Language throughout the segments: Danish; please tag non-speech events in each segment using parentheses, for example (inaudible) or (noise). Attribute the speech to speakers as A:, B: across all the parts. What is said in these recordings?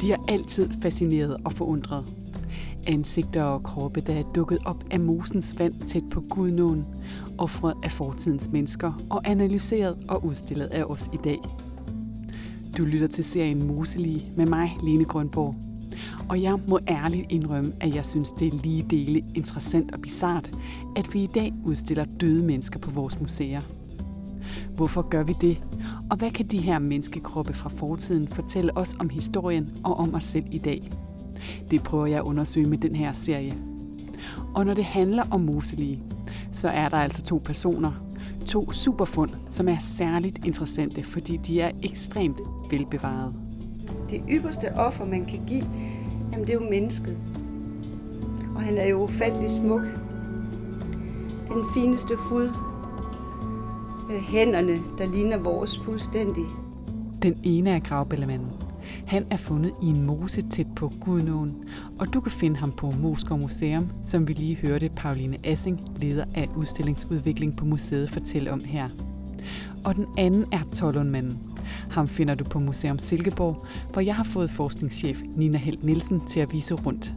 A: De har altid fascineret og forundret. Ansigter og kroppe, der er dukket op af mosens vand tæt på Gudnåen, offret af fortidens mennesker og analyseret og udstillet af os i dag. Du lytter til serien Moselige med mig, Lene Grønborg. Og jeg må ærligt indrømme, at jeg synes, det er lige dele interessant og bizart, at vi i dag udstiller døde mennesker på vores museer. Hvorfor gør vi det? Og hvad kan de her menneskekroppe fra fortiden fortælle os om historien og om os selv i dag? Det prøver jeg at undersøge med den her serie. Og når det handler om moselige, så er der altså to personer, to superfund, som er særligt interessante, fordi de er ekstremt velbevaret.
B: Det ypperste offer, man kan give, jamen det er jo mennesket. Og han er jo ufattelig smuk. Den fineste hud. Øh, hænderne, der ligner vores fuldstændig.
A: Den ene er gravbællemanden. Han er fundet i en mose tæt på Gudnåen, og du kan finde ham på Moskov Museum, som vi lige hørte Pauline Assing, leder af udstillingsudvikling på museet, fortælle om her. Og den anden er Tollundmanden. Ham finder du på Museum Silkeborg, hvor jeg har fået forskningschef Nina Helt Nielsen til at vise rundt.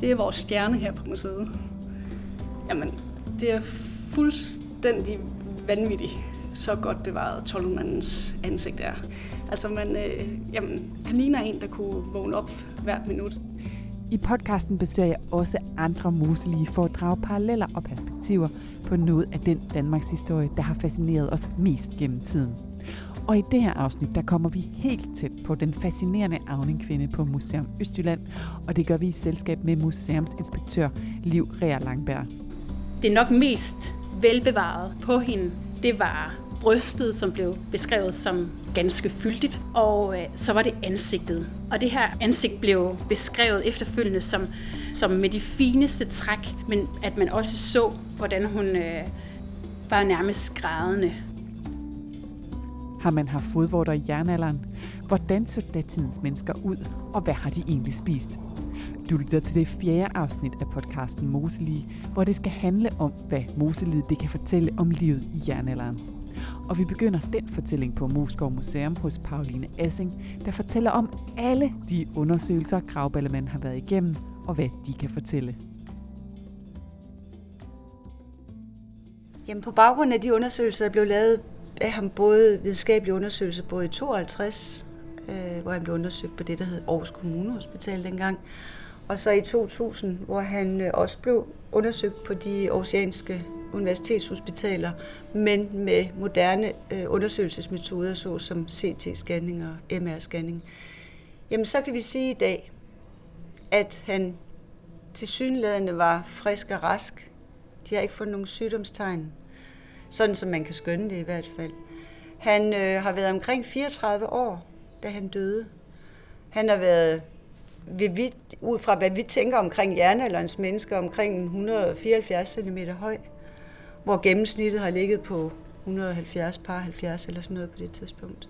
C: Det er vores stjerne her på museet. Jamen, det er fuldstændig vanvittigt, så godt bevaret Tollundmandens ansigt er. Altså, man, øh, jamen, han ligner en, der kunne vågne op hvert minut.
A: I podcasten besøger jeg også andre muselige for at drage paralleller og perspektiver på noget af den Danmarks historie, der har fascineret os mest gennem tiden. Og i det her afsnit, der kommer vi helt tæt på den fascinerende avningkvinde på Museum Østjylland, og det gør vi i selskab med museumsinspektør Liv Rea Langberg.
D: Det er nok mest velbevaret på hende, det var brystet, som blev beskrevet som ganske fyldigt, og øh, så var det ansigtet. Og det her ansigt blev beskrevet efterfølgende som, som med de fineste træk, men at man også så, hvordan hun øh, var nærmest grædende.
A: Har man haft fodvorter i jernalderen? Hvordan så datidens mennesker ud, og hvad har de egentlig spist? Du lytter til det fjerde afsnit af podcasten Moselige, hvor det skal handle om, hvad Moselivet det kan fortælle om livet i jernalderen. Og vi begynder den fortælling på Moskov Museum hos Pauline Assing, der fortæller om alle de undersøgelser, gravballemanden har været igennem, og hvad de kan fortælle.
B: Jamen på baggrund af de undersøgelser, der blev lavet af ham, både videnskabelige undersøgelser, både i 52, øh, hvor han blev undersøgt på det, der hed Aarhus Kommunehospital dengang, og så i 2000, hvor han øh, også blev undersøgt på de oceanske universitetshospitaler, men med moderne øh, undersøgelsesmetoder, såsom CT-scanning og MR-scanning. Jamen så kan vi sige i dag, at han til synlædende var frisk og rask. De har ikke fundet nogen sygdomstegn, sådan som man kan skønne det i hvert fald. Han øh, har været omkring 34 år, da han døde. Han har været, vi, ud fra hvad vi tænker omkring jernalderens mennesker, omkring 174 cm høj hvor gennemsnittet har ligget på 170 par 70 eller sådan noget på det tidspunkt.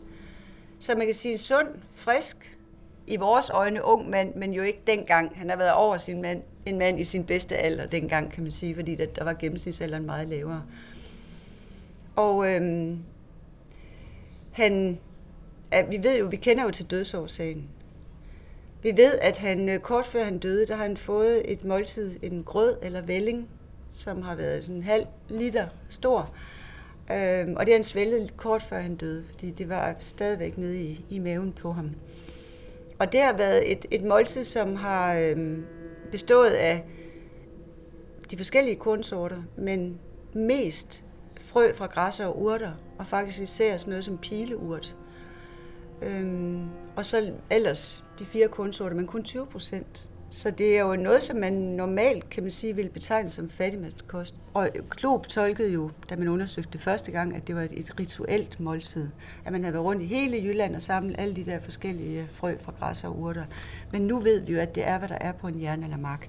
B: Så man kan sige sund, frisk, i vores øjne ung mand, men jo ikke dengang. Han har været over sin mand, en mand i sin bedste alder dengang, kan man sige, fordi der, der var gennemsnitsalderen meget lavere. Og øhm, han, ja, vi ved jo, vi kender jo til dødsårsagen. Vi ved, at han øh, kort før han døde, der har han fået et måltid, en grød eller vælling, som har været sådan en halv liter stor. Øhm, og det har han svælget kort før han døde, fordi det var stadigvæk nede i, i maven på ham. Og det har været et, et måltid, som har øhm, bestået af de forskellige kornsorter, men mest frø fra græsser og urter, og faktisk især sådan noget som pileurt. Øhm, og så ellers de fire kornsorter, men kun 20 procent så det er jo noget, som man normalt, kan man sige, vil betegne som fattigmandskost. Og Glob tolkede jo, da man undersøgte det første gang, at det var et rituelt måltid. At man havde været rundt i hele Jylland og samlet alle de der forskellige frø fra græs og urter. Men nu ved vi jo, at det er, hvad der er på en jern eller mark.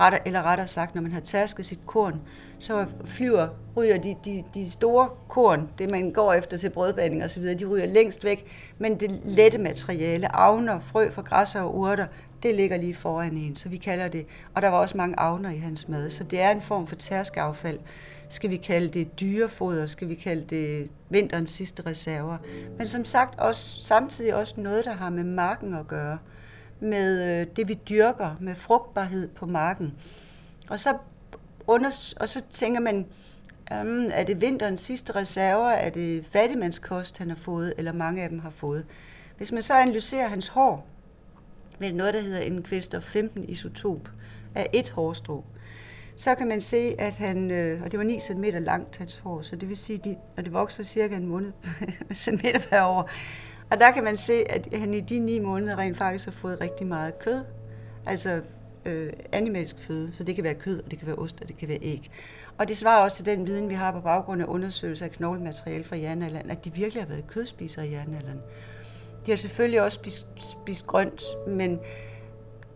B: Retter, eller rettere sagt, når man har tærsket sit korn, så flyver, ryger de, de, de store korn, det man går efter til brødbanding osv., de ryger længst væk, men det lette materiale, avner, frø fra græs og urter, det ligger lige foran en, så vi kalder det, og der var også mange avner i hans mad, så det er en form for tærskeaffald. Skal vi kalde det dyrefoder, skal vi kalde det vinterens sidste reserver. Men som sagt også, samtidig også noget, der har med marken at gøre med øh, det, vi dyrker, med frugtbarhed på marken. Og så, under, og så tænker man, um, er det vinterens sidste reserver, er det fattigmandskost, han har fået, eller mange af dem har fået. Hvis man så analyserer hans hår, med noget, der hedder en kvælstof 15 isotop af et hårstrå, så kan man se, at han, øh, og det var 9 cm langt, hans hår, så det vil sige, at når det vokser cirka en måned (laughs) cm per år, og der kan man se, at han i de ni måneder rent faktisk har fået rigtig meget kød, altså øh, animalsk føde, så det kan være kød, og det kan være ost, og det kan være æg. Og det svarer også til den viden, vi har på baggrund af undersøgelser af knoglemateriale fra jernalderen, at de virkelig har været kødspisere i jernalderen. De har selvfølgelig også spist, spist grønt, men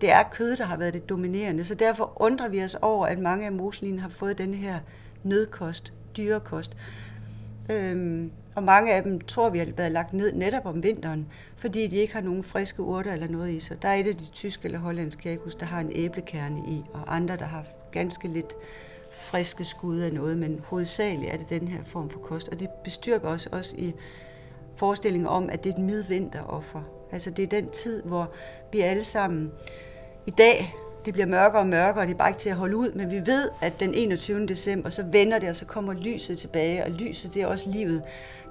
B: det er kød, der har været det dominerende. Så derfor undrer vi os over, at mange af moslinen har fået den her nødkost, dyrekost. Øhm, og mange af dem tror vi har været lagt ned netop om vinteren, fordi de ikke har nogen friske urter eller noget i sig. Der er et af de tyske eller hollandske kækus, der har en æblekerne i, og andre, der har ganske lidt friske skud af noget, men hovedsageligt er det den her form for kost. Og det bestyrker os også i forestillingen om, at det er et midvinteroffer. Altså det er den tid, hvor vi alle sammen i dag, det bliver mørkere og mørkere, og det er bare ikke til at holde ud, men vi ved, at den 21. december, så vender det, og så kommer lyset tilbage, og lyset, det er også livet.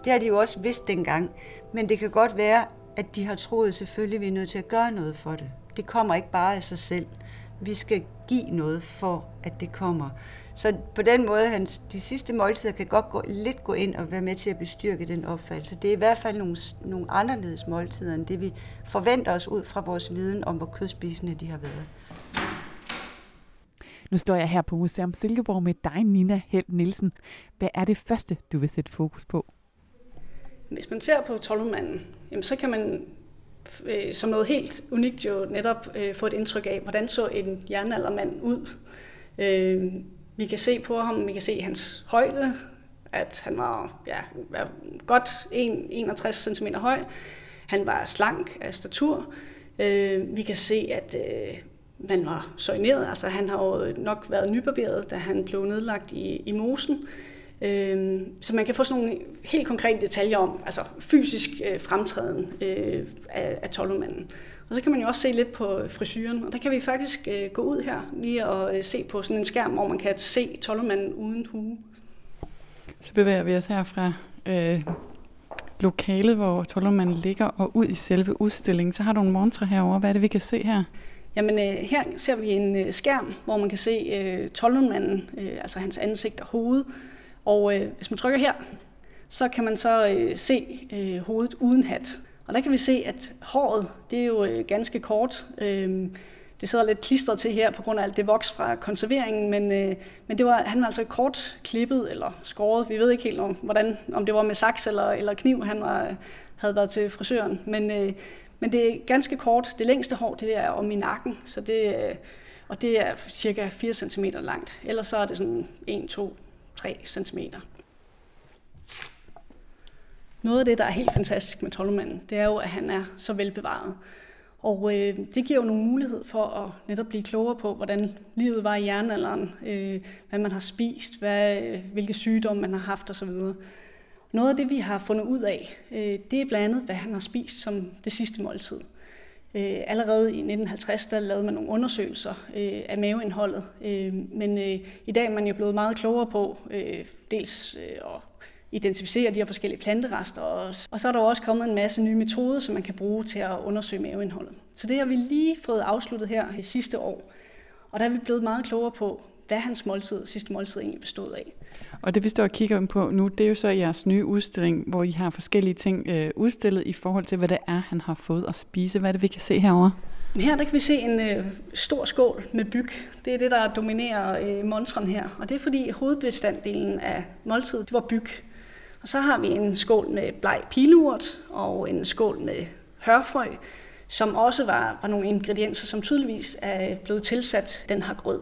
B: Det har de jo også vidst dengang, men det kan godt være, at de har troet selvfølgelig, at vi er nødt til at gøre noget for det. Det kommer ikke bare af sig selv. Vi skal give noget for, at det kommer. Så på den måde, hans, de sidste måltider kan godt gå, lidt gå ind og være med til at bestyrke den opfattelse. Det er i hvert fald nogle, nogle anderledes måltider, end det vi forventer os ud fra vores viden om, hvor kødspisende de har været.
A: Nu står jeg her på Museum Silkeborg med dig, Nina Helt Nielsen. Hvad er det første, du vil sætte fokus på?
C: Hvis man ser på Trollumanden, jamen så kan man øh, som noget helt unikt jo netop øh, få et indtryk af, hvordan så en jernaldermand ud. Øh, vi kan se på ham, vi kan se hans højde, at han var ja, godt 61 cm høj. Han var slank af statur. Øh, vi kan se, at øh, man var soigneret, altså han har jo nok været nybarberet, da han blev nedlagt i, i mosen. Øh, så man kan få sådan nogle helt konkrete detaljer om, altså fysisk øh, fremtræden øh, af, af tolvmanden. Og så kan man jo også se lidt på frisyren, og der kan vi faktisk øh, gå ud her lige og øh, se på sådan en skærm, hvor man kan se tolvmanden uden hue.
A: Så bevæger vi os her fra øh, lokalet, hvor tolvmanden ligger, og ud i selve udstillingen. Så har du en montre herover. Hvad er det, vi kan se her?
C: Jamen øh, her ser vi en øh, skærm, hvor man kan se øh, tolvmanden, øh, altså hans ansigt og hoved, og øh, hvis man trykker her, så kan man så øh, se øh, hovedet uden hat. Og der kan vi se, at håret, det er jo øh, ganske kort. Øh, det sidder lidt klistret til her på grund af alt det voks fra konserveringen, men, øh, men det var, han var altså kort klippet eller skåret. Vi ved ikke helt, om, hvordan, om det var med saks eller, eller kniv, han var, havde været til frisøren. Men, øh, men det er ganske kort. Det længste hår, det er om i nakken, så det, øh, og det er cirka 4 cm langt. Ellers så er det sådan 1, 2, 3 cm. Noget af det, der er helt fantastisk med Tolvmanden, det er jo, at han er så velbevaret. Og øh, det giver jo nogle mulighed for at netop blive klogere på, hvordan livet var i jernalderen, øh, hvad man har spist, hvad, øh, hvilke sygdomme man har haft osv. Noget af det, vi har fundet ud af, øh, det er blandt andet, hvad han har spist som det sidste måltid. Øh, allerede i 1950 der lavede man nogle undersøgelser øh, af maveindholdet, øh, men øh, i dag er man jo blevet meget klogere på øh, dels øh, at identificere de her forskellige planterester, og, og så er der også kommet en masse nye metoder, som man kan bruge til at undersøge maveindholdet. Så det har vi lige fået afsluttet her sidste år, og der er vi blevet meget klogere på, hvad hans måltid, sidste måltid egentlig bestod af.
A: Og det vi står og kigger på nu, det er jo så jeres nye udstilling, hvor I har forskellige ting øh, udstillet i forhold til, hvad det er, han har fået at spise. Hvad er det, vi kan se herovre?
C: Her der kan vi se en øh, stor skål med byg. Det er det, der dominerer øh, montren her. Og det er fordi hovedbestanddelen af måltidet, det var byg. Og så har vi en skål med bleg pilurt og en skål med hørfrø, som også var, var nogle ingredienser, som tydeligvis er blevet tilsat den her grød.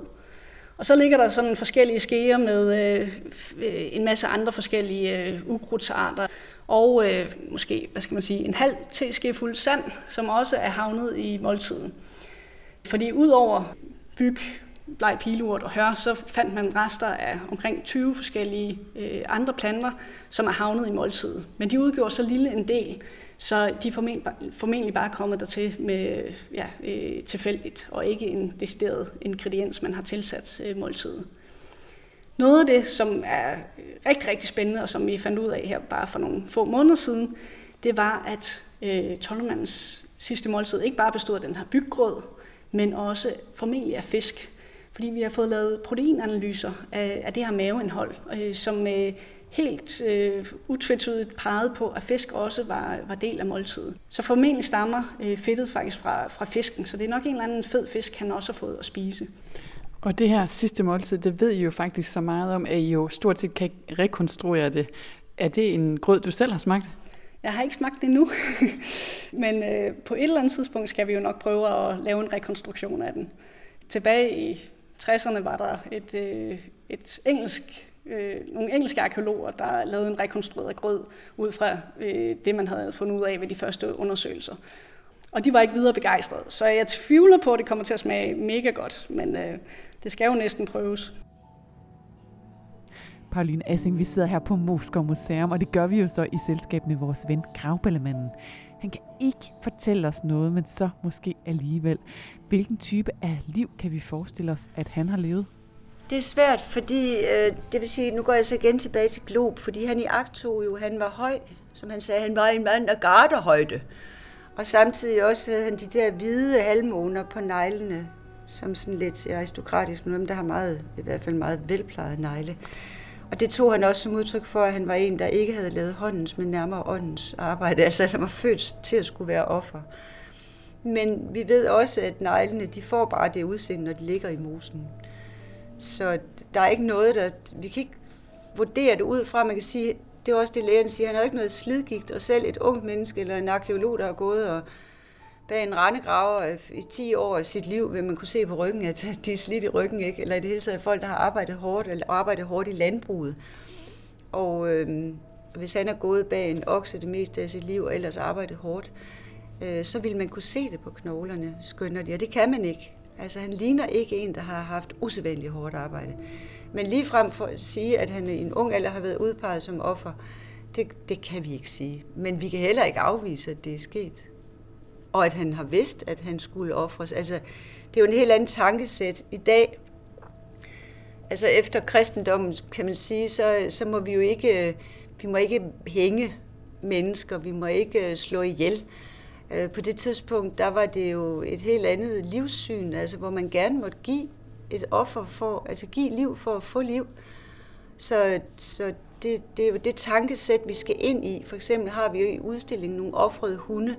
C: Og så ligger der sådan forskellige skeer med øh, øh, en masse andre forskellige øh, ukrudtsarter, og øh, måske, hvad skal man sige, en halv fuld sand, som også er havnet i måltiden. Fordi udover byg, bleg pilurt og hør, så fandt man rester af omkring 20 forskellige øh, andre planter, som er havnet i måltidet. Men de udgjorde så lille en del, så de er formentlig, formentlig bare kommet dertil med ja, øh, tilfældigt, og ikke en decideret ingrediens, man har tilsat øh, måltidet. Noget af det, som er rigtig, rigtig spændende, og som vi fandt ud af her bare for nogle få måneder siden, det var, at øh, Tollemans sidste måltid ikke bare bestod af den her byggrød, men også formentlig af fisk. Fordi vi har fået lavet proteinanalyser af, af det her maveindhold, øh, som øh, helt øh, utvetydigt pegede på, at fisk også var, var del af måltidet. Så formentlig stammer øh, fedtet faktisk fra, fra fisken, så det er nok en eller anden fed fisk, han også har fået at spise.
A: Og det her sidste måltid, det ved I jo faktisk så meget om, at I jo stort set kan rekonstruere det. Er det en grød, du selv har smagt?
C: Jeg har ikke smagt det endnu, (laughs) men øh, på et eller andet tidspunkt skal vi jo nok prøve at lave en rekonstruktion af den. Tilbage i 60'erne var der et, øh, et engelsk, øh, nogle engelske arkeologer, der lavede en rekonstrueret grød ud fra øh, det, man havde fundet ud af ved de første undersøgelser. Og de var ikke videre begejstrede, så jeg tvivler på, at det kommer til at smage mega godt, men øh, det skal jo næsten prøves.
A: Pauline Assing, vi sidder her på Moskov Museum, og det gør vi jo så i selskab med vores ven Gravballemanden. Han kan ikke fortælle os noget, men så måske alligevel. Hvilken type af liv kan vi forestille os, at han har levet?
B: Det er svært, fordi øh, det vil sige, nu går jeg så igen tilbage til Glob, fordi han i Akto jo, han var høj, som han sagde, han var en mand af garderhøjde. Og samtidig også havde han de der hvide halvmåner på neglene, som sådan lidt aristokratisk, men der har meget, i hvert fald meget velplejet negle. Og det tog han også som udtryk for, at han var en, der ikke havde lavet håndens, men nærmere åndens arbejde. Altså, han var født til at skulle være offer. Men vi ved også, at neglene, de får bare det udseende, når de ligger i mosen. Så der er ikke noget, der... Vi kan ikke vurdere det ud fra, man kan sige, det er også det, lægen siger, han har ikke noget slidgigt, og selv et ungt menneske eller en arkeolog, der har gået og bag en rendegraver i 10 år af sit liv, vil man kunne se på ryggen, at de er slidt i ryggen, ikke? eller i det hele taget folk, der har arbejdet hårdt, eller arbejdet hårdt i landbruget. Og øh, hvis han er gået bag en okse det meste af sit liv, og ellers arbejdet hårdt, øh, så vil man kunne se det på knoglerne, skønner de, og det kan man ikke. Altså han ligner ikke en, der har haft usædvanligt hårdt arbejde. Men lige frem for at sige, at han i en ung alder har været udpeget som offer, det, det kan vi ikke sige. Men vi kan heller ikke afvise, at det er sket og at han har vidst, at han skulle ofres. Altså, det er jo en helt anden tankesæt. I dag, altså efter kristendommen, kan man sige, så, så må vi jo ikke, øh, vi må ikke hænge mennesker, vi må ikke øh, slå ihjel. Øh, Øh, på det tidspunkt, der var det jo et helt andet livssyn, altså hvor man gerne måtte give et offer for, altså give liv for at få liv. Så, så det, det er jo det tankesæt, vi skal ind i. For eksempel har vi jo i udstillingen nogle offrede hunde,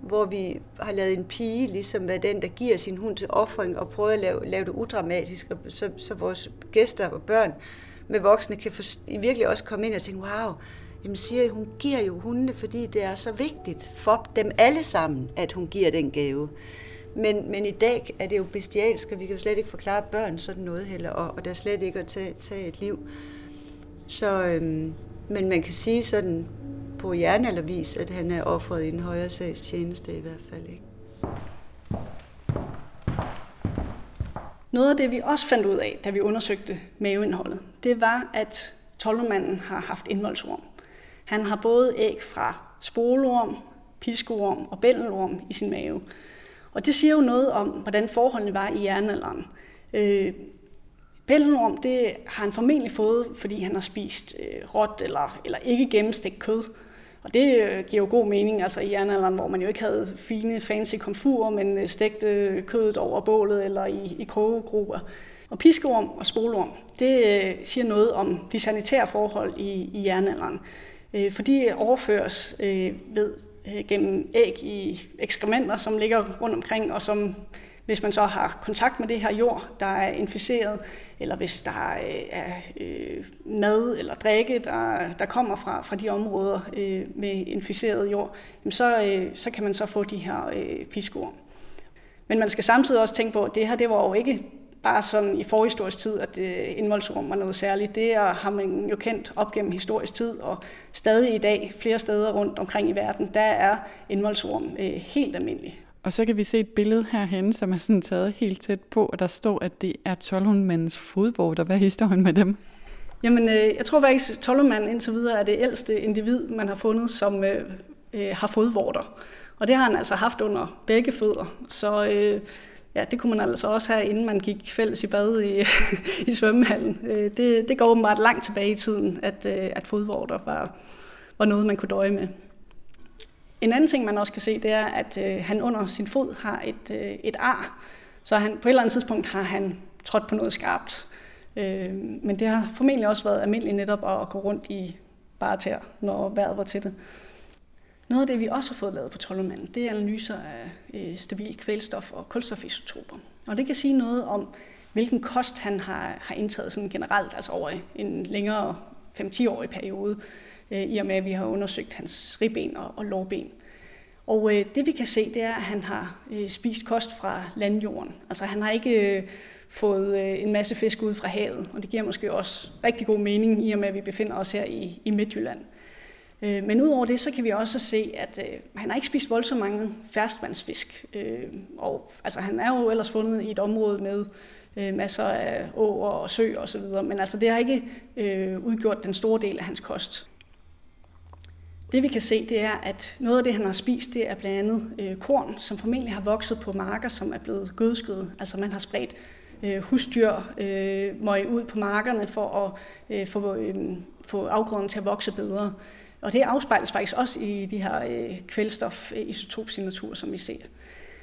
B: hvor vi har lavet en pige, ligesom være den, der giver sin hund til offring, og prøver at lave, lave det udramatisk, og så, så vores gæster og børn med voksne kan for, virkelig også komme ind og tænke, wow, jamen siger hun giver jo hundene, fordi det er så vigtigt for dem alle sammen, at hun giver den gave. Men, men i dag er det jo bestialsk, og vi kan jo slet ikke forklare børn sådan noget heller, og, og der er slet ikke at tage, tage et liv. Så, øhm, men man kan sige sådan, på jernaldervis, at han er offret i en højere sags tjeneste i hvert fald. Ikke?
C: Noget af det, vi også fandt ud af, da vi undersøgte maveindholdet, det var, at tolvmanden har haft indvoldsrum. Han har både æg fra spolorm, piskorm og bændelorm i sin mave. Og det siger jo noget om, hvordan forholdene var i jernalderen. Øh, Bællenorm, det har han formentlig fået, fordi han har spist øh, råt eller, eller ikke gennemstegt kød. Og det øh, giver jo god mening, altså i jernalderen, hvor man jo ikke havde fine, fancy komfurer, men øh, stegte kødet over bålet eller i, i krogegruber. Og piskeorm og spolorm, det øh, siger noget om de sanitære forhold i, i jernalderen. Øh, for de overføres øh, ved, øh, gennem æg i ekskrementer, som ligger rundt omkring, og som hvis man så har kontakt med det her jord, der er inficeret, eller hvis der øh, er øh, mad eller drikke, der, der kommer fra, fra de områder øh, med inficeret jord, jamen så, øh, så kan man så få de her øh, piskor. Men man skal samtidig også tænke på, at det her det var jo ikke bare sådan i forhistorisk tid, at øh, indvoldsorm var noget særligt. Det er, har man jo kendt op gennem historisk tid, og stadig i dag flere steder rundt omkring i verden, der er indvoldsorm øh, helt almindelig.
A: Og så kan vi se et billede herhen, som er sådan taget helt tæt på, og der står, at det er Tolhundmandens fodvorter. Hvad er historien med dem?
C: Jamen, øh, jeg tror faktisk, at Tolhundmanden indtil videre er det ældste individ, man har fundet, som øh, øh, har fodvorter. Og det har han altså haft under begge fødder. Så øh, ja, det kunne man altså også have, inden man gik fælles i bad i, (laughs) i svømmehallen. Øh, det, det går åbenbart langt tilbage i tiden, at, øh, at fodvorter var, var noget, man kunne døje med. En anden ting, man også kan se, det er, at øh, han under sin fod har et, øh, et ar. Så han, på et eller andet tidspunkt har han trådt på noget skarpt. Øh, men det har formentlig også været almindeligt netop at, gå rundt i bare tær, når vejret var til det. Noget af det, vi også har fået lavet på Trollmanden, det er analyser af øh, stabil kvælstof og kulstofisotoper. Og det kan sige noget om, hvilken kost han har, har indtaget sådan generelt, altså over en længere 5-10-årig periode, øh, i og med at vi har undersøgt hans ribben og, og lårben. Og øh, det vi kan se, det er, at han har øh, spist kost fra landjorden. Altså han har ikke øh, fået øh, en masse fisk ud fra havet, og det giver måske også rigtig god mening, i og med at vi befinder os her i, i Midtjylland. Øh, men udover det, så kan vi også se, at øh, han har ikke spist voldsomt mange ferskvandsfisk. Øh, og altså, han er jo ellers fundet i et område med øh, masser af åer og søer osv., men altså, det har ikke øh, udgjort den store del af hans kost. Det vi kan se, det er, at noget af det, han har spist, det er blandt andet øh, korn, som formentlig har vokset på marker, som er blevet gødskede. Altså man har spredt øh, husdyr øh, møg ud på markerne for at øh, få, øh, få afgrøden til at vokse bedre. Og det afspejles faktisk også i de her øh, kvælstof-isotopsignaturer, øh, som vi ser.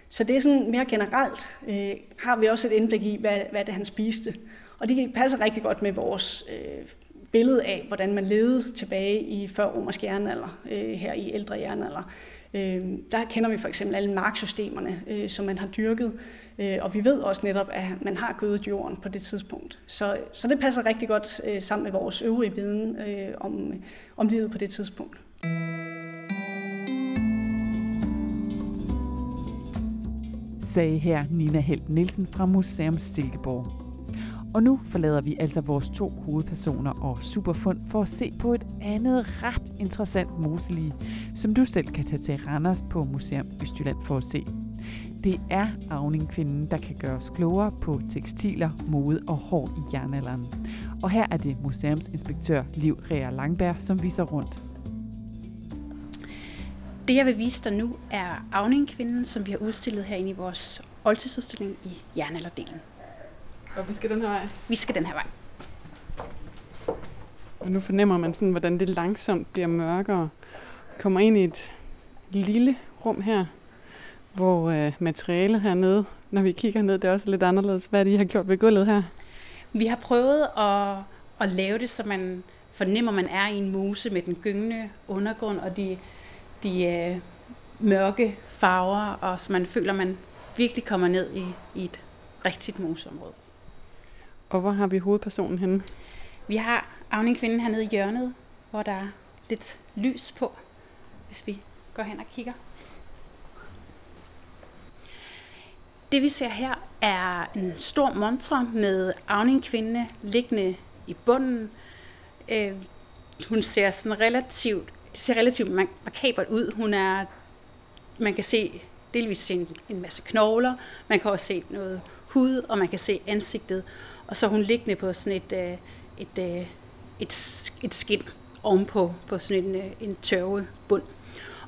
C: Så det er sådan mere generelt, øh, har vi også et indblik i, hvad, hvad det han spiste. Og det passer rigtig godt med vores øh, billede af, hvordan man levede tilbage i før romersk jernalder, øh, her i ældre jernalder. Øh, der kender vi for eksempel alle marksystemerne, øh, som man har dyrket, øh, og vi ved også netop, at man har gødet jorden på det tidspunkt. Så, så det passer rigtig godt øh, sammen med vores øvrige viden øh, om, om livet på det tidspunkt.
A: sagde her Nina Helt Nielsen fra Museum Silkeborg. Og nu forlader vi altså vores to hovedpersoner og superfund for at se på et andet ret interessant moselige, som du selv kan tage til Randers på Museum Østjylland for at se. Det er Avning-kvinden, der kan gøre os klogere på tekstiler, mode og hår i jernalderen. Og her er det museumsinspektør Liv Rea Langberg, som viser rundt.
D: Det, jeg vil vise dig nu, er Avning-kvinden, som vi har udstillet herinde i vores oldtidsudstilling i jernalderdelen.
A: Og vi skal den her vej?
D: Vi skal den her vej.
A: Og nu fornemmer man sådan, hvordan det langsomt bliver mørkere. Kommer ind i et lille rum her, hvor øh, materialet hernede, når vi kigger ned, det er også lidt anderledes. Hvad er det, I har gjort ved gulvet her?
D: Vi har prøvet at, at lave det, så man fornemmer, at man er i en mose med den gyngende undergrund og de, de øh, mørke farver, og så man føler, at man virkelig kommer ned i, i et rigtigt moseområde.
A: Og hvor har vi hovedpersonen henne?
D: Vi har Avning Kvinden hernede i hjørnet, hvor der er lidt lys på, hvis vi går hen og kigger. Det vi ser her er en stor montre med Avning Kvinde liggende i bunden. Øh, hun ser sådan relativt, det ser relativt makabert ud. Hun er, man kan se delvis en, en masse knogler, man kan også se noget hud, og man kan se ansigtet. Og så er hun liggende på sådan et, øh, et, øh, et, et skin ovenpå på sådan en, øh, en tørve bund.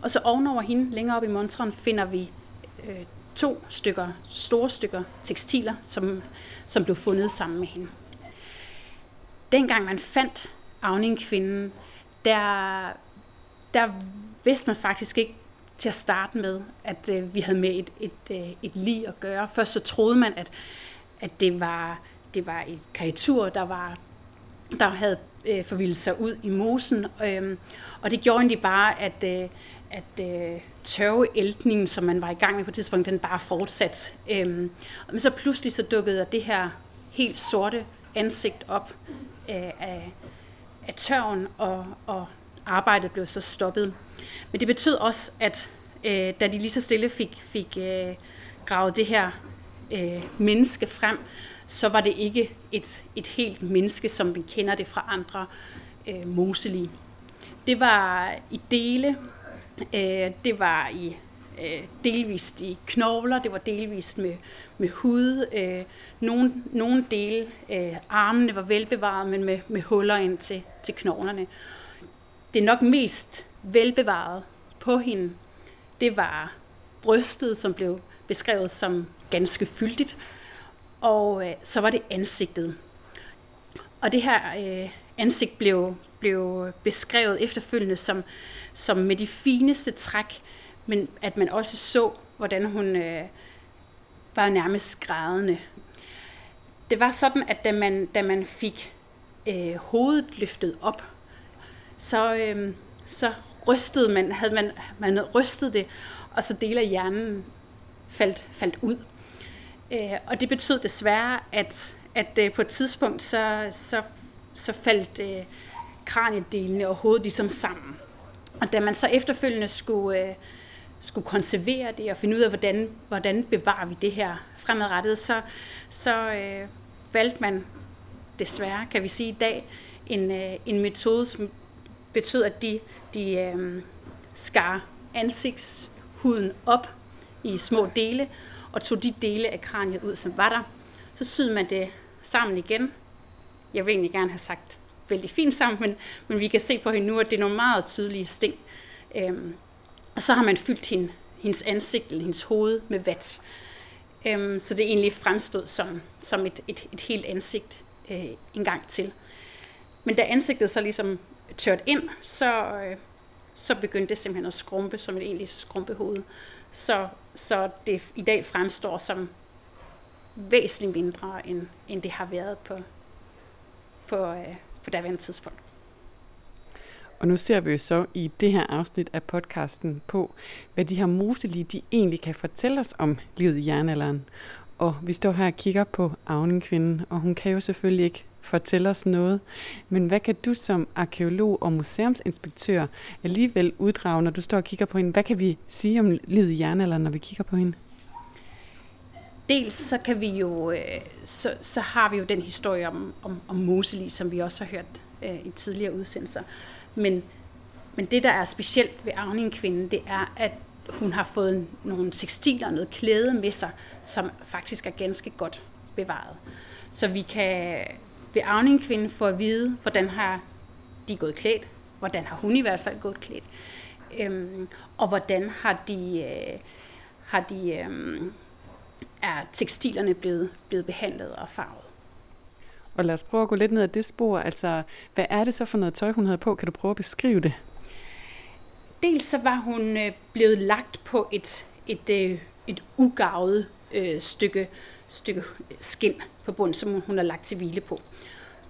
D: Og så ovenover hende, længere op i montren, finder vi øh, to stykker, store stykker tekstiler, som, som blev fundet sammen med hende. Dengang man fandt Avning-kvinden, der, der vidste man faktisk ikke til at starte med, at øh, vi havde med et, et, et, et lig at gøre. Først så troede man, at, at det var det var et kreatur, der var der havde øh, forvildet sig ud i mosen, øh, og det gjorde egentlig bare, at, øh, at øh, tørveæltningen, som man var i gang med på et tidspunkt, den bare fortsat. Øhm, men så pludselig så dukkede der det her helt sorte ansigt op øh, af, af tørven, og, og arbejdet blev så stoppet. Men det betød også, at øh, da de lige så stille fik, fik øh, gravet det her øh, menneske frem, så var det ikke et, et helt menneske, som vi kender det fra andre øh, moselige. Det var i dele, øh, det var i øh, delvist i knogler, det var delvist med, med hud. Øh, nogle, nogle dele, øh, armene var velbevaret, men med, med huller ind til, til knoglerne. Det nok mest velbevaret på hende, det var brystet, som blev beskrevet som ganske fyldigt, og øh, så var det ansigtet. Og det her øh, ansigt blev, blev beskrevet efterfølgende som, som med de fineste træk, men at man også så, hvordan hun øh, var nærmest grædende. Det var sådan, at da man, da man fik øh, hovedet løftet op, så, øh, så rystede man, havde man, man rystet det, og så dele af hjernen faldt, faldt ud. Øh, og det betød desværre, at, at øh, på et tidspunkt, så, så, så faldt øh, kraniedelene og hovedet ligesom sammen. Og da man så efterfølgende skulle, øh, skulle konservere det og finde ud af, hvordan, hvordan bevarer vi det her fremadrettet, så, så øh, valgte man desværre, kan vi sige i dag, en, øh, en metode, som betød, at de, de øh, skar ansigtshuden op i små dele, og tog de dele af kraniet ud, som var der. Så syede man det sammen igen. Jeg vil egentlig gerne have sagt vældig fint sammen, men, men vi kan se på hende nu, at det er nogle meget tydelige sting. Øhm, og så har man fyldt hende, hendes ansigt eller hendes hoved med vat. Øhm, så det egentlig fremstod som, som et, et, et helt ansigt øh, en gang til. Men da ansigtet så ligesom tørt ind, så, øh, så begyndte det simpelthen at skrumpe som et egentlig skrumpehoved. Så, så det i dag fremstår som væsentligt mindre, end, end det har været på, på, øh, på daværende tidspunkt.
A: Og nu ser vi jo så i det her afsnit af podcasten på, hvad de her moselige, de egentlig kan fortælle os om livet i jernalderen. Og vi står her og kigger på Avnenkvinden, og hun kan jo selvfølgelig ikke fortælle os noget. Men hvad kan du som arkeolog og museumsinspektør alligevel uddrage, når du står og kigger på hende? Hvad kan vi sige om livet i jernalderen, når vi kigger på hende?
D: Dels så kan vi jo, øh, så, så har vi jo den historie om, om, om Moseli, som vi også har hørt øh, i tidligere udsendelser. Men, men det, der er specielt ved Avning-kvinden, det er, at hun har fået nogle tekstiler og noget klæde med sig, som faktisk er ganske godt bevaret. Så vi kan ved Avning-kvinden få at vide, hvordan har de gået klædt, hvordan har hun i hvert fald gået klædt, øhm, og hvordan har de, øh, har de øh, er tekstilerne blevet, blevet behandlet og farvet.
A: Og lad os prøve at gå lidt ned ad det spor. Altså, hvad er det så for noget tøj, hun havde på? Kan du prøve at beskrive det?
D: Dels så var hun øh, blevet lagt på et, et, øh, et ugavet øh, stykke, stykke skin på bunden, som hun har lagt til hvile på.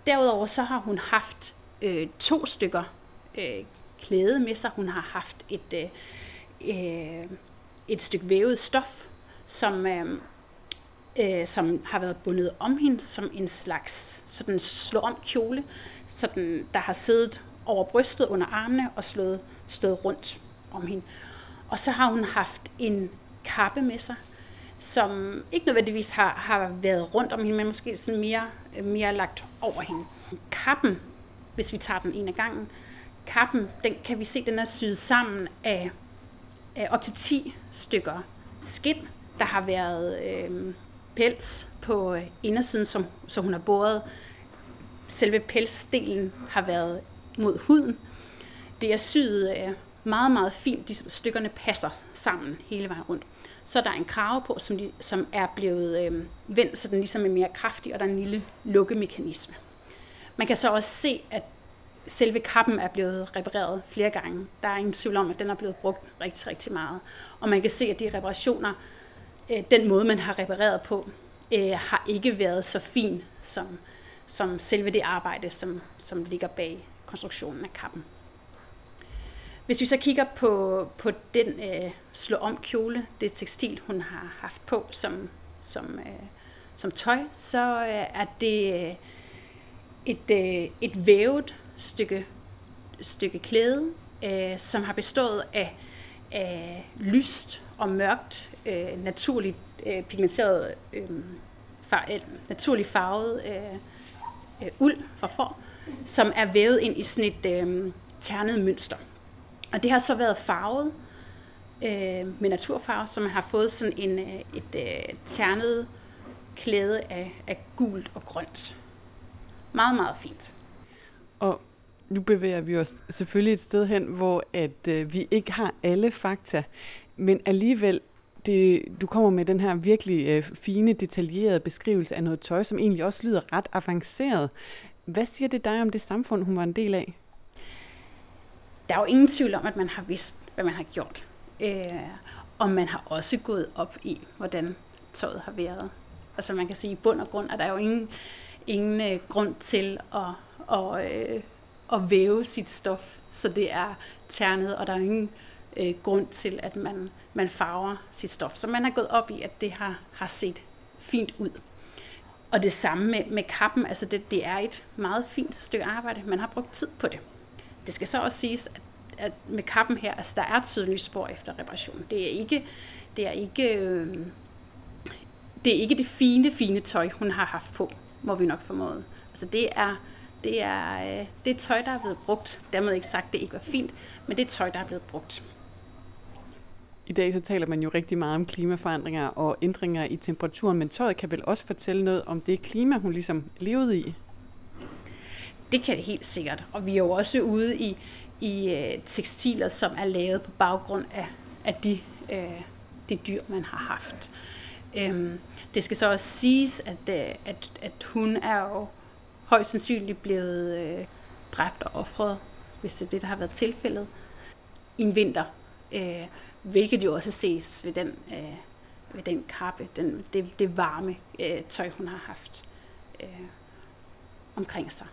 D: Derudover så har hun haft øh, to stykker øh, klæde med sig. Hun har haft et, øh, øh et stykke vævet stof, som, øh, øh, som har været bundet om hende som en slags sådan slå om kjole, sådan, der har siddet over brystet under armene og slået, stået rundt om hende. Og så har hun haft en kappe med sig, som ikke nødvendigvis har, har været rundt om hende, men måske sådan mere, øh, mere lagt over hende. Kappen, hvis vi tager den en af gangen, kappen, den kan vi se, den er syet sammen af, af op til 10 stykker skind, der har været øh, pels på øh, indersiden, som, som hun har båret. Selve pelsdelen har været mod huden. Det er syet øh, meget, meget fint. De stykkerne passer sammen hele vejen rundt. Så der er en krave på, som, de, som er blevet øh, vendt, så den ligesom er mere kraftig, og der er en lille lukkemekanisme. Man kan så også se, at selve kappen er blevet repareret flere gange. Der er ingen tvivl om, at den er blevet brugt rigtig, rigtig meget. Og man kan se, at de reparationer øh, den måde, man har repareret på, øh, har ikke været så fin som, som selve det arbejde, som, som ligger bag konstruktionen af kappen. Hvis vi så kigger på, på den øh, slå om kjole, det tekstil, hun har haft på som, som, øh, som tøj, så øh, er det øh, et, øh, et vævet stykke, stykke klæde, øh, som har bestået af, af lyst og mørkt, øh, naturligt øh, pigmenteret, øh, far, øh, naturligt farvet øh, øh, uld fra får, som er vævet ind i sådan et øh, ternet mønster. Og det har så været farvet øh, med naturfarve, så man har fået sådan en, øh, et øh, ternet klæde af, af gult og grønt. Meget, meget fint.
A: Og Nu bevæger vi os selvfølgelig et sted hen, hvor at øh, vi ikke har alle fakta, men alligevel det, du kommer med den her virkelig øh, fine, detaljerede beskrivelse af noget tøj, som egentlig også lyder ret avanceret. Hvad siger det dig om det samfund, hun var en del af?
D: Der er jo ingen tvivl om, at man har vidst, hvad man har gjort. Øh, og man har også gået op i, hvordan tøjet har været. Altså man kan sige, i bund og grund at der er jo ingen, ingen øh, grund til at, at, øh, at væve sit stof, så det er ternet, og der er ingen øh, Øh, grund til, at man, man farver sit stof. Så man har gået op i, at det har, har set fint ud. Og det samme med, med kappen, altså det, det er et meget fint stykke arbejde. Man har brugt tid på det. Det skal så også siges, at, at med kappen her, altså der er tydelige spor efter reparation. Det er ikke, det er ikke, øh, det er ikke det fine, fine tøj, hun har haft på, må vi nok formode. Altså det er, det er, øh, det er tøj, der er blevet brugt. Dermed ikke sagt, det ikke var fint, men det er tøj, der er blevet brugt.
A: I dag så taler man jo rigtig meget om klimaforandringer og ændringer i temperaturen, men tøjet kan vel også fortælle noget om det klima, hun ligesom levede i?
D: Det kan det helt sikkert. Og vi er jo også ude i, i øh, tekstiler, som er lavet på baggrund af, af de, øh, de dyr, man har haft. Øhm, det skal så også siges, at, øh, at, at hun er jo højst sandsynligt blevet øh, dræbt og offret, hvis det er det, der har været tilfældet, i en vinter. Øh, hvilket jo også ses ved den, øh, ved den kappe, den, det, det varme øh, tøj, hun har haft øh, omkring sig.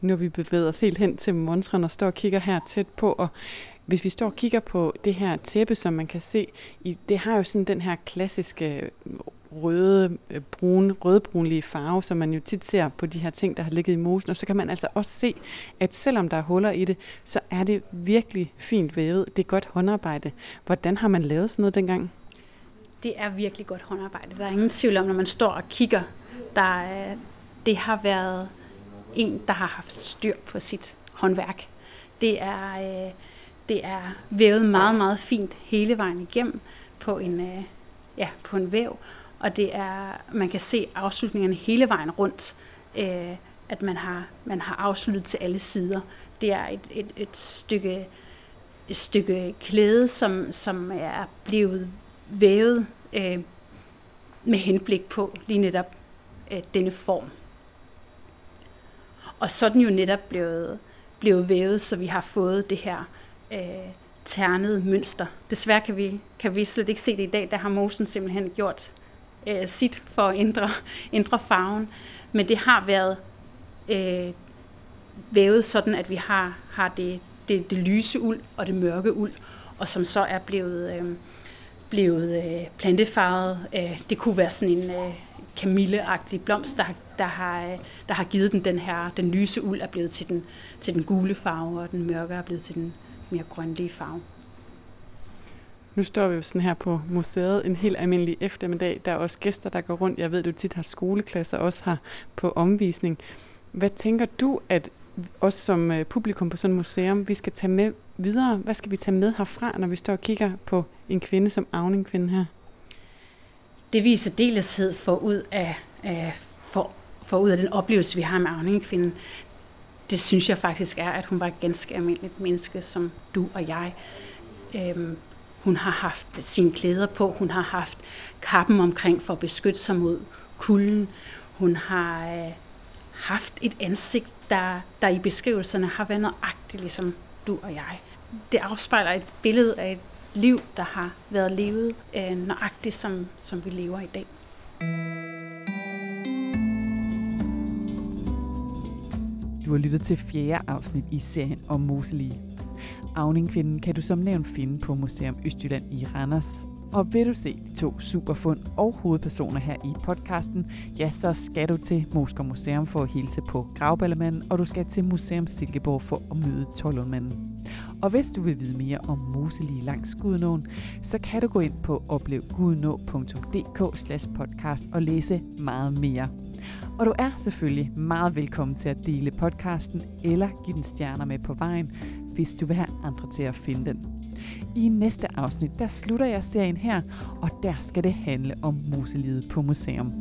A: Nu vi bevæger os helt hen til monstren og står og kigger her tæt på, og hvis vi står og kigger på det her tæppe, som man kan se, i, det har jo sådan den her klassiske røde, øh, brune, rødbrunlige farve, som man jo tit ser på de her ting, der har ligget i mosen. Og så kan man altså også se, at selvom der er huller i det, så er det virkelig fint vævet. Det er godt håndarbejde. Hvordan har man lavet sådan noget dengang?
D: Det er virkelig godt håndarbejde. Der er ingen tvivl om, når man står og kigger. Der, øh, det har været en, der har haft styr på sit håndværk. Det er, øh, det er vævet meget, meget fint hele vejen igennem på en, øh, ja, på en væv og det er, man kan se afslutningerne hele vejen rundt, øh, at man har, man har afsluttet til alle sider. Det er et, et, et stykke et stykke klæde, som, som er blevet vævet øh, med henblik på lige netop øh, denne form. Og så er den jo netop blevet, blevet vævet, så vi har fået det her øh, ternede mønster. Desværre kan vi, kan vi slet ikke se det i dag, der har Mosen simpelthen gjort øh, sit for at ændre, ændre farven. Men det har været øh, vævet sådan, at vi har, har det, det, det lyse uld og det mørke uld, og som så er blevet, øh, blevet øh, plantefarvet. Øh, det kunne være sådan en øh, kamilleagtig blomst, der, der, har, øh, der har givet den den her, den lyse uld er blevet til den, til den gule farve, og den mørke er blevet til den mere grønlige farve.
A: Nu står vi jo sådan her på museet en helt almindelig eftermiddag. Der er også gæster, der går rundt. Jeg ved, du tit har skoleklasser også her på omvisning. Hvad tænker du, at os som øh, publikum på sådan et museum, vi skal tage med videre? Hvad skal vi tage med herfra, når vi står og kigger på en kvinde som Avning-kvinde her?
D: Det viser deleshed for ud af, af for, for ud af den oplevelse, vi har med Avning-kvinden. Det synes jeg faktisk er, at hun var et ganske almindeligt menneske, som du og jeg. Øhm, hun har haft sine klæder på, hun har haft kappen omkring for at beskytte sig mod kulden. Hun har øh, haft et ansigt, der, der i beskrivelserne har været nøjagtigt ligesom du og jeg. Det afspejler et billede af et liv, der har været levet øh, nøjagtigt, som, som vi lever i dag.
A: Du har lyttet til fjerde afsnit i serien om Moselige. Avningkvinden kan du som nævnt finde på Museum Østjylland i Randers. Og vil du se de to superfund og hovedpersoner her i podcasten, ja, så skal du til Mosker Museum for at hilse på Gravballemanden, og du skal til Museum Silkeborg for at møde Tollundmanden. Og hvis du vil vide mere om Moselige langs Gudnåen, så kan du gå ind på oplevgudnå.dk podcast og læse meget mere. Og du er selvfølgelig meget velkommen til at dele podcasten eller give den stjerner med på vejen, hvis du vil have andre til at finde den. I næste afsnit, der slutter jeg serien her, og der skal det handle om muselivet på museum.